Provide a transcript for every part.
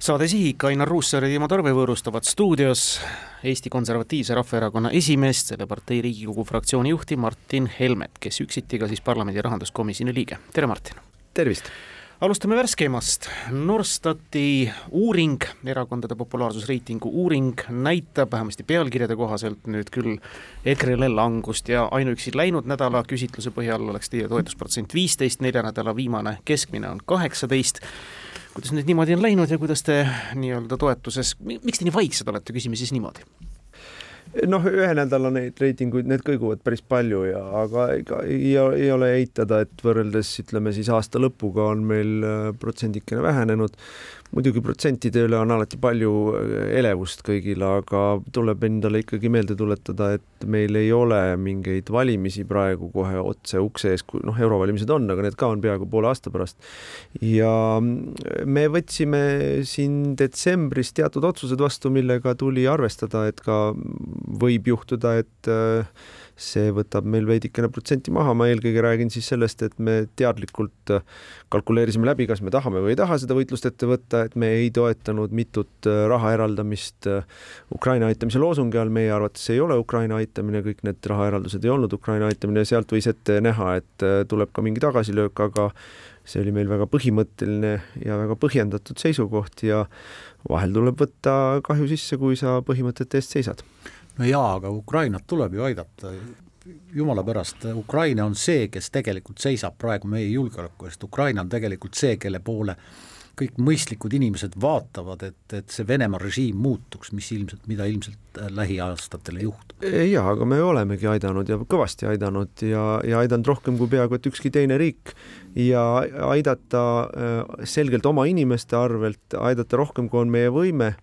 saade Sihik, Ainar Ruussaar ja Timo Tarve võõrustavad stuudios Eesti Konservatiivse Rahvaerakonna esimeest, selle partei Riigikogu fraktsiooni juhti Martin Helmet, kes üksiti ka siis parlamendi rahanduskomisjoni liige. tere, Martin! tervist! alustame värskeimast. Norstati uuring, erakondade populaarsusreitingu uuring näitab vähemasti pealkirjade kohaselt nüüd küll EKRE-le langust ja ainuüksi läinud nädala küsitluse põhjal oleks teie toetusprotsent viisteist, nelja nädala viimane keskmine on kaheksateist kuidas nüüd niimoodi on läinud ja kuidas te nii-öelda toetuses, miks te nii vaiksed olete, küsime siis niimoodi. Noh, ühe nädala neid reitinguid, need kõiguvad päris palju ja, aga ega ei, ei ole eitada, et võrreldes ütleme siis aasta lõpuga on meil äh, protsendikene vähenenud muidugi protsentide üle on alati palju äh, elevust kõigil, aga tuleb endale ikkagi meelde tuletada, et meil ei ole mingeid valimisi praegu kohe otse ukse ees, noh, eurovalimised on, aga need ka on peaaegu poole aasta pärast. ja mm, me võtsime siin detsembris teatud otsused vastu, millega tuli arvestada, et ka võib juhtuda, et äh, see võtab meil veidikene protsenti maha, ma eelkõige räägin siis sellest, et me teadlikult äh, kalkuleerisime läbi, kas me tahame või ei taha seda võitlust ette võtta, et me ei toetanud mitut äh, raha eraldamist äh, Ukraina aitamise loosungi all, meie arvates ei ole Ukraina aitamine, kõik need rahaeraldused ei olnud Ukraina aitamine, sealt võis ette näha, et tuleb ka mingi tagasilöök, aga see oli meil väga põhimõtteline ja väga põhjendatud seisukoht ja vahel tuleb võtta kahju sisse, kui sa põhimõtete eest seisad no jaa, aga Ukrainat tuleb ju aidata, jumala pärast, Ukraina on see, kes tegelikult seisab praegu meie julgeoleku eest, Ukraina on tegelikult see, kelle poole kõik mõistlikud inimesed vaatavad, et, et see Venemaa režiim muutuks, mis ilmselt, mida ilmselt äh, lähiaastatel ei juhtu. jaa, aga me olemegi aidanud ja kõvasti aidanud ja, ja aidanud rohkem kui peaaegu et ükski teine riik. Ja aidata äh, selgelt oma inimeste arvelt, aidata rohkem, kui on meie võime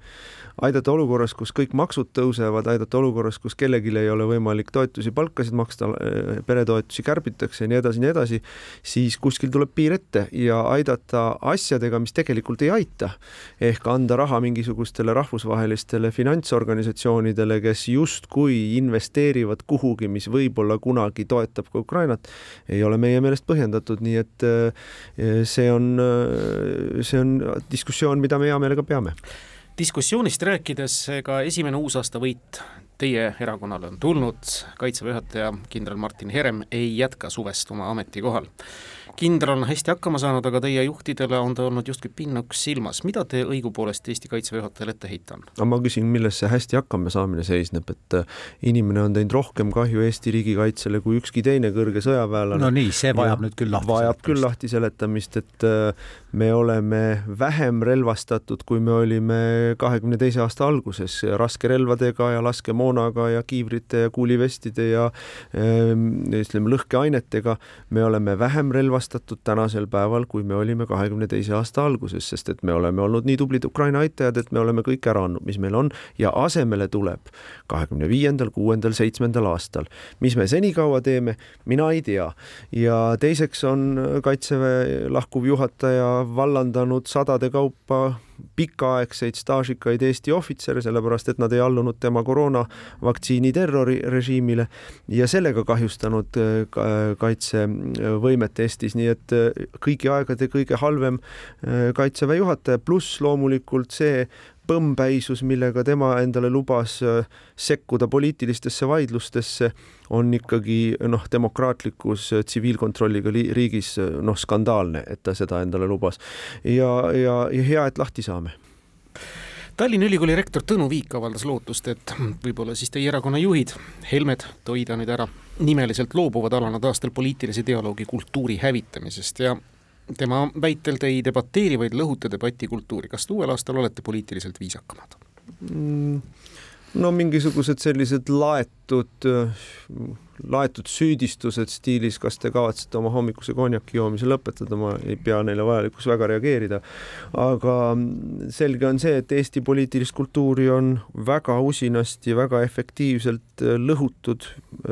aidata olukorras, kus kõik maksud tõusevad, aidata olukorras, kus kellelgi ei ole võimalik toetusi, palkasid maksta, äh, peretoetusi kärbitakse ja nii edasi, nii edasi, siis kuskil tuleb piir ette ja aidata asjadega, mis tegelikult ei aita. ehk anda raha mingisugustele rahvusvahelistele finantsorganisatsioonidele, kes justkui investeerivad kuhugi, mis võib-olla kunagi toetab ka Ukrainat, ei ole meie meelest põhjendatud, nii et äh, see on, äh, see on diskussioon, mida me hea meelega peame diskussioonist rääkides, ega esimene uusaasta-võit teie erakonnale on tulnud, kaitseväe juhataja kindral Martin Herem ei jätka suvest oma ametikohal kindral on hästi hakkama saanud, aga teie juhtidele on ta olnud justkui pinnuks silmas. mida te õigupoolest Eesti Kaitseväe juhatajale ette heita on? no ma küsin, milles see hästi hakkama saamine seisneb, et äh, inimene on teinud rohkem kahju Eesti riigikaitsele kui ükski teine kõrge sõjaväelane. no nii, see vajab ja nüüd küll lahti vajab küll lahti seletamist, et äh, me oleme vähem relvastatud, kui me olime kahekümne teise aasta alguses raskerelvadega ja laskemoonaga ja kiivrite ja kuulivestide ja ähm, ütleme, lõhkeainetega. me oleme vähem relvastatud tänasel päeval, kui me olime kahekümne teise aasta alguses, sest et me oleme olnud nii tublid Ukraina aitajad, et me oleme kõik ära andnud, mis meil on ja asemele tuleb kahekümne viiendal, kuuendal, seitsmendal aastal. mis me senikaua teeme, mina ei tea. ja teiseks on Kaitseväe lahkuv juhataja vallandanud sadade kaupa pikaaegseid staažikaid Eesti ohvitsere, sellepärast et nad ei allunud tema koroonavaktsiini terrorirežiimile ja sellega kahjustanud äh, kaitsevõimet Eestis, nii et äh, kõigi aegade kõige halvem äh, kaitseväe juhataja, pluss loomulikult see põmmpäisus, millega tema endale lubas äh, sekkuda poliitilistesse vaidlustesse, on ikkagi noh, demokraatlikus äh, tsiviilkontrolliga riigis äh, noh, skandaalne, et ta seda endale lubas. ja, ja, ja hea, et lahti saame Tallinna Ülikooli rektor Tõnu Viik avaldas lootust, et võib-olla siis teie erakonna juhid, Helmed, Toida nüüd ära, nimeliselt loobuvad alanud aastal poliitilise dialoogi kultuuri hävitamisest ja tema väitel te ei debateeri, vaid lõhute debatikultuuri. kas te uuel aastal olete poliitiliselt viisakamad mm,? no mingisugused sellised laetud laetud süüdistused stiilis, kas te kavatsete oma hommikuse konjaki joomise lõpetada, ma ei pea neile vajalikuks väga reageerida. aga selge on see, et Eesti poliitilist kultuuri on väga usinasti, väga efektiivselt lõhutud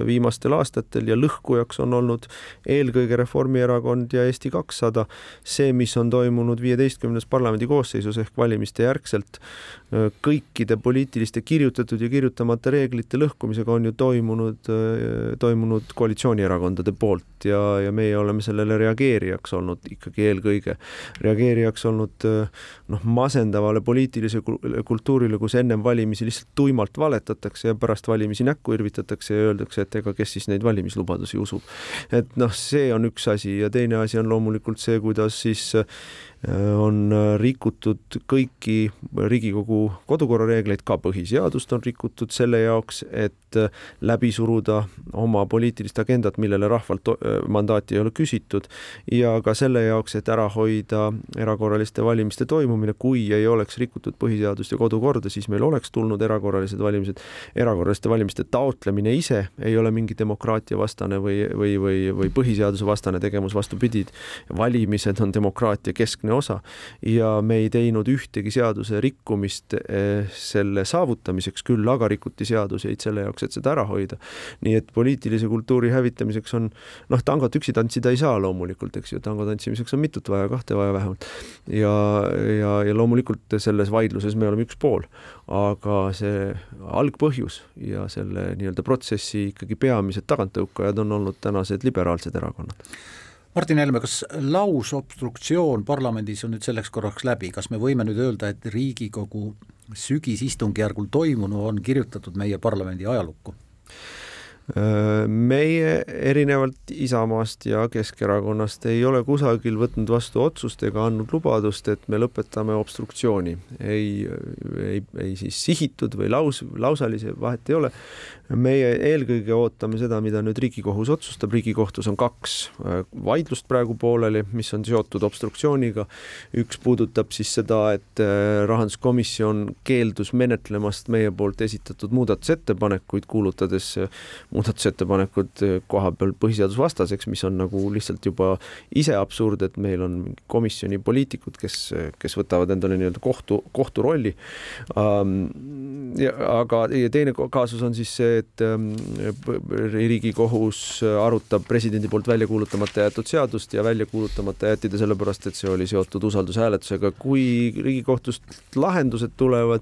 viimastel aastatel ja lõhkujaks on olnud eelkõige Reformierakond ja Eesti kakssada. see, mis on toimunud viieteistkümnes parlamendi koosseisus ehk valimiste järgselt, kõikide poliitiliste kirjutatud ja kirjutamata reeglite lõhkumisega on ju toimunud toimunud koalitsioonierakondade poolt ja, ja meie oleme sellele reageerijaks olnud ikkagi eelkõige. reageerijaks olnud noh, masendavale poliitilise kultuurile, kus ennem valimisi lihtsalt tuimalt valetatakse ja pärast valimisi näkku irvitatakse ja öeldakse, et ega kes siis neid valimislubadusi usub. et noh, see on üks asi ja teine asi on loomulikult see, kuidas siis on äh, rikutud kõiki Riigikogu kodukorra reegleid, ka põhiseadust on rikutud selle jaoks, et äh, läbi suruda oma poliitilist agendat, millele rahvalt mandaati ei ole küsitud ja ka selle jaoks, et ära hoida erakorraliste valimiste toimumine, kui ei oleks rikutud põhiseadust ja kodukorda, siis meil oleks tulnud erakorralised valimised. erakorraliste valimiste taotlemine ise ei ole mingi demokraatia vastane või, või, või, või põhiseaduse vastane tegevus, vastupidi, valimised on demokraatia keskne osa ja me ei teinud ühtegi seaduse rikkumist eh, selle saavutamiseks, küll aga rikuti seaduseid selle jaoks, et seda ära hoida. nii et poliitilise kultuuri hävitamiseks on noh, tangot üksi tantsida ei saa loomulikult, eks ju, tango tantsimiseks on mitut vaja, kahte vaja vähemalt. ja, ja, ja loomulikult selles vaidluses me oleme üks pool, aga see algpõhjus ja selle nii-öelda protsessi ikkagi peamised taganttõukajad on olnud tänased liberaalsed erakonnad Martin Helme, kas lausobstruktsioon parlamendis on nüüd selleks korraks läbi, kas me võime nüüd öelda, et Riigikogu sügisistungjärgul toimunu on kirjutatud meie parlamendi ajalukku? meie erinevalt Isamaast ja Keskerakonnast ei ole kusagil võtnud vastu otsust ega andnud lubadust, et me lõpetame obstruktsiooni. ei, ei, ei siis sihitud või laus, lausalise, vahet ei ole meie eelkõige ootame seda, mida nüüd Riigikohus otsustab, Riigikohtus on kaks äh, vaidlust praegu pooleli, mis on seotud obstruktsiooniga. üks puudutab siis seda, et äh, rahanduskomisjon keeldus menetlemast meie poolt esitatud muudatusettepanekuid, kuulutades äh, muudatusettepanekud koha peal põhiseadusvastaseks, mis on nagu lihtsalt juba ise absurd, et meil on komisjoni poliitikud, kes, kes võtavad endale nii-öelda kohtu, kohtu rolli. Aga ja teine kaasus on siis see, et ähm, Riigikohus arutab presidendi poolt välja kuulutamata jäetud seadust ja välja kuulutamata jäeti ta sellepärast, et see oli seotud usaldushääletusega. kui Riigikohtust lahendused tulevad,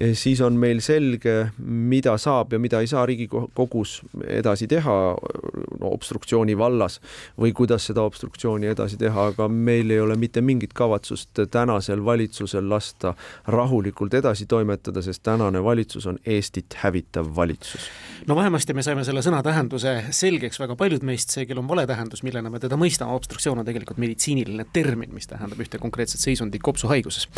eh, siis on meil selge, mida saab ja mida ei saa Riigikogus edasi teha no, obstruktsiooni vallas või kuidas seda obstruktsiooni edasi teha, aga meil ei ole mitte mingit kavatsust tänasel valitsusel lasta rahulikult edasi toimetada, sest tänane valitsus on Eestit hävitav valitsus no vähemasti me saime selle sõna tähenduse selgeks, väga paljud meist, see, kel on vale tähendus, millena me teda mõistame, obstruktsioon on tegelikult meditsiiniline termin, mis tähendab ühte konkreetset seisundit kopsuhaiguses.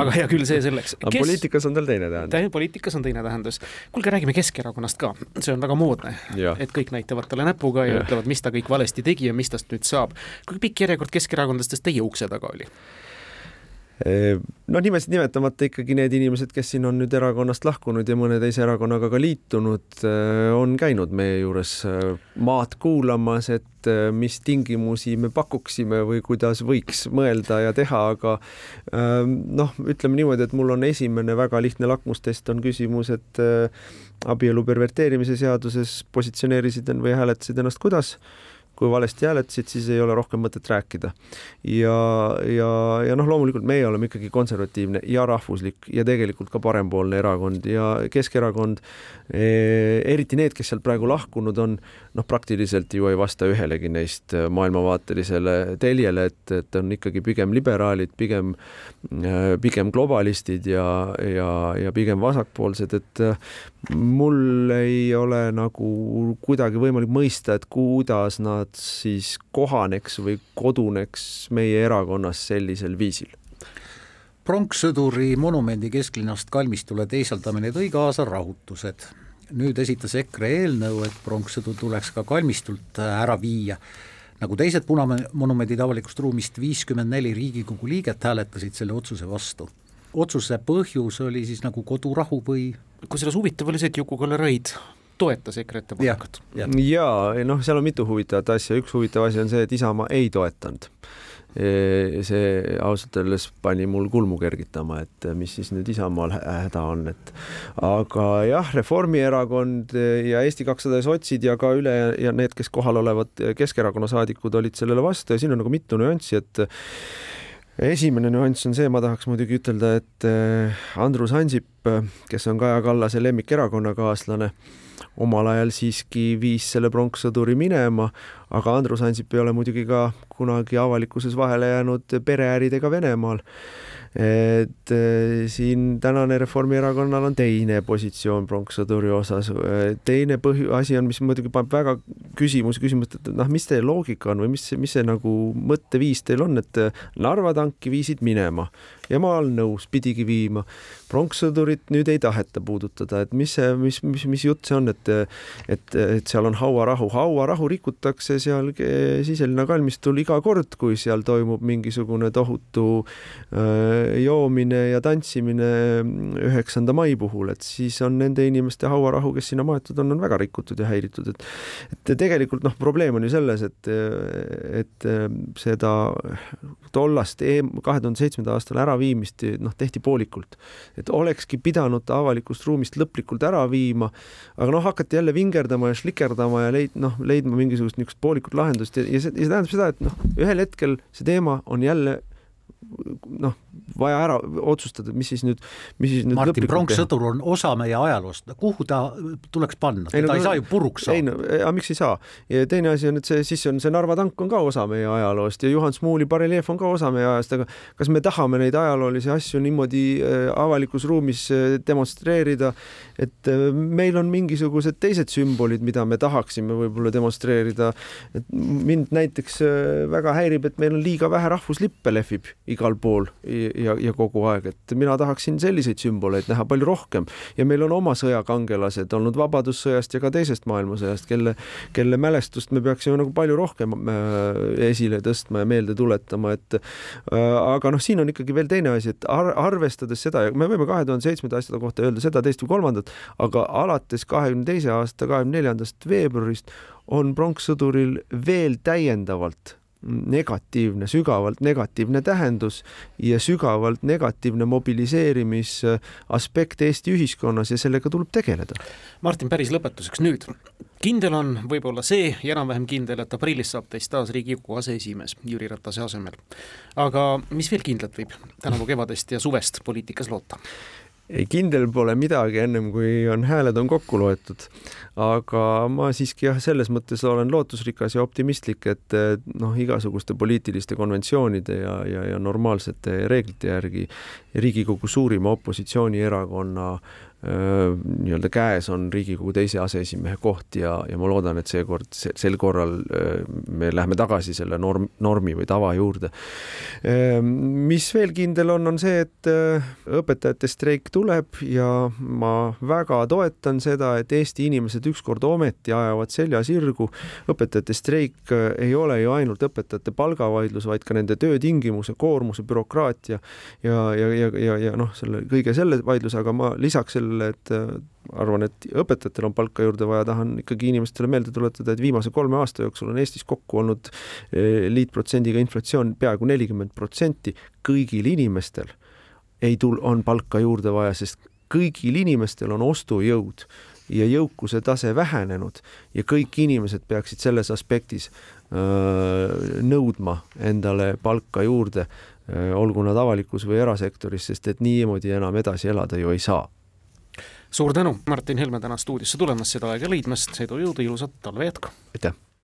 aga hea küll, see selleks Kes.... poliitikas on tal teine tähendus. poliitikas on teine tähendus. kuulge, räägime Keskerakonnast ka, see on väga moodne, et kõik näitavad talle näpuga ja, ja ütlevad, mis ta kõik valesti tegi ja mis tast nüüd saab. kui pikk järjekord keskerakondlastest teie ukse taga oli? Noh, nimesid nimetamata ikkagi need inimesed, kes siin on nüüd erakonnast lahkunud ja mõne teise erakonnaga ka liitunud, äh, on käinud meie juures äh, maad kuulamas, et äh, mis tingimusi me pakuksime või kuidas võiks mõelda ja teha, aga noh, ütleme niimoodi, et mul on esimene väga lihtne lakmustest on küsimus, et abielu perverteerimise seaduses positsioneerisid või hääletasid ennast kuidas kui valesti hääletasid, siis ei ole rohkem mõtet rääkida. ja, ja, ja noh, loomulikult meie oleme ikkagi konservatiivne ja rahvuslik ja tegelikult ka parempoolne erakond ja Keskerakond eh,, eriti need, kes sealt praegu lahkunud on, noh, praktiliselt ju ei vasta ühelegi neist maailmavaatelisele teljele, et, et on ikkagi pigem liberaalid, pigem, pigem globalistid ja, ja, ja pigem vasakpoolsed, et mul ei ole nagu kuidagi võimalik mõista, et kuidas nad siis kohaneks või koduneks meie erakonnas sellisel viisil pronkssõduri monumendi kesklinnast kalmistule teisaldamine tõi kaasa rahutused nüüd esitas EKRE eelnõu, et pronkssõdur tuleks ka kalmistult äh, ära viia. nagu teised punamonumendid avalikust ruumist, viiskümmend neli Riigikogu liiget hääletasid selle otsuse vastu. otsuse põhjus oli siis nagu kodurahu või? kusjuures huvitav oli see, et Juku-Kalle Raid toetas EKRE ettepanekut. ja, ja. ja noh, seal on mitu huvitavat asja, üks huvitav asi on see, et Isamaa ei toetanud see ausalt öeldes pani mul kulmu kergitama, et mis siis nüüd Isamaal häda on, et aga jah, Reformierakond ja Eesti kakssada ja sotsid ja ka üle ja need, kes kohal olevad Keskerakonna saadikud olid sellele vastu ja siin on nagu mitu nüanssi, et esimene nüanss on see, ma tahaks muidugi ütelda, et Andrus Ansip, kes on Kaja Kallase lemmikerakonnakaaslane, omal ajal siiski viis selle pronkssõduri minema, aga Andrus Ansip ei ole muidugi ka kunagi avalikkuses vahele jäänud pereäridega Venemaal et äh, siin tänane Reformierakonnal on teine positsioon pronkssõduri osas. teine põhi, asi on, mis muidugi paneb väga küsimus, küsimust, et noh, mis teie loogika on või mis, mis see nagu mõtteviis teil on, et Narva tanki viisid minema ja ma olen nõus, pidigi viima. pronkssõdurit nüüd ei taheta puudutada, et mis see, mis, mis, mis jutt see on, et, et, et seal on hauarahu, hauarahu rikutakse seal siselinna kalmistul iga kord, kui seal toimub mingisugune tohutu äh, joomine ja tantsimine üheksanda mai puhul, et siis on nende inimeste hauarahu, kes sinna maetud on, on väga rikutud ja häiritud, et et tegelikult noh, probleem on ju selles, et, et seda tollast kahe tuhande seitsmendal aastal ära äraviimist noh, tehti poolikult. et olekski pidanud ta avalikust ruumist lõplikult ära viima, aga noh, hakati jälle vingerdama ja šlikerdama ja leid-, noh, leidma mingisugust niisugust poolikut lahendust ja, ja see, ja see tähendab seda, et noh, ühel hetkel see teema on jälle noh, vaja ära otsustada, mis siis nüüd, mis siis nüüd Martin Pronkssõdur on osa meie ajaloost, kuhu ta tuleks panna, teda no, ei saa ju puruks saada. ei no, aga miks ei saa? ja teine asi on, et see siis on see Narva tank on ka osa meie ajaloost ja Juhan Smuuli bareljeef on ka osa meie ajast, aga kas me tahame neid ajaloolisi asju niimoodi äh, avalikus ruumis äh, demonstreerida, et meil on mingisugused teised sümbolid, mida me tahaksime võib-olla demonstreerida, et mind näiteks väga häirib, et meil on liiga vähe rahvuslippe lehvib igal pool ja, ja kogu aeg, et mina tahaksin selliseid sümboleid näha palju rohkem. Ja meil on oma sõjakangelased olnud Vabadussõjast ja ka teisest maailmasõjast, kelle, kelle mälestust me peaksime nagu palju rohkem äh, esile tõstma ja meelde tuletama, et äh, aga noh, siin on ikkagi veel teine asi, et ar arvestades seda ja me võime kahe tuhande seitsmenda asjade kohta öelda seda, teist või kolmandat, aga alates kahekümne teise aasta kahekümne neljandast veebruarist on pronkssõduril veel täiendavalt negatiivne, sügavalt negatiivne tähendus ja sügavalt negatiivne mobiliseerimisaspekt Eesti ühiskonnas ja sellega tuleb tegeleda. Martin, päris lõpetuseks nüüd. kindel on võib-olla see ja enam-vähem kindel, et aprillis saab teist taas Riigikogu aseesimees Jüri Ratase asemel. aga mis veel kindlat võib tänavu kevadest ja suvest poliitikas loota? Kindel pole midagi ennem kui on hääled on kokku loetud. aga ma siiski jah, selles mõttes olen lootusrikas ja optimistlik, et noh, igasuguste poliitiliste konventsioonide ja, ja, ja normaalsete reeglite järgi Riigikogu suurima opositsioonierakonna nii-öelda käes on Riigikogu teise aseesimehe koht ja, ja ma loodan, et seekord, sel korral me läheme tagasi selle norm, normi või tava juurde. mis veel kindel on, on see, et õpetajate streik tuleb ja ma väga toetan seda, et Eesti inimesed ükskord ometi ajavad selja sirgu. õpetajate streik ei ole ju ainult õpetajate palgavaidlus, vaid ka nende töötingimuse, koormuse, bürokraatia ja, ja, ja, ja, ja noh, selle kõige selle vaidluse, aga ma lisaks sellele sellele, et äh, arvan, et õpetajatel on palka juurde vaja, tahan ikkagi inimestele meelde tuletada, et viimase kolme aasta jooksul on Eestis kokku olnud äh, liitprotsendiga inflatsioon peaaegu nelikümmend protsenti, kõigil inimestel ei tul-, on palka juurde vaja, sest kõigil inimestel on ostujõud ja jõukuse tase vähenenud ja kõik inimesed peaksid selles aspektis öö, äh, nõudma endale palka juurde, olgu nad avalikus või erasektoris, sest et niimoodi enam edasi elada ju ei saa suur tänu, Martin Helme täna stuudiosse tulemast, seda aega leidmast, edu, jõudu, ilusat talve jätku! aitäh!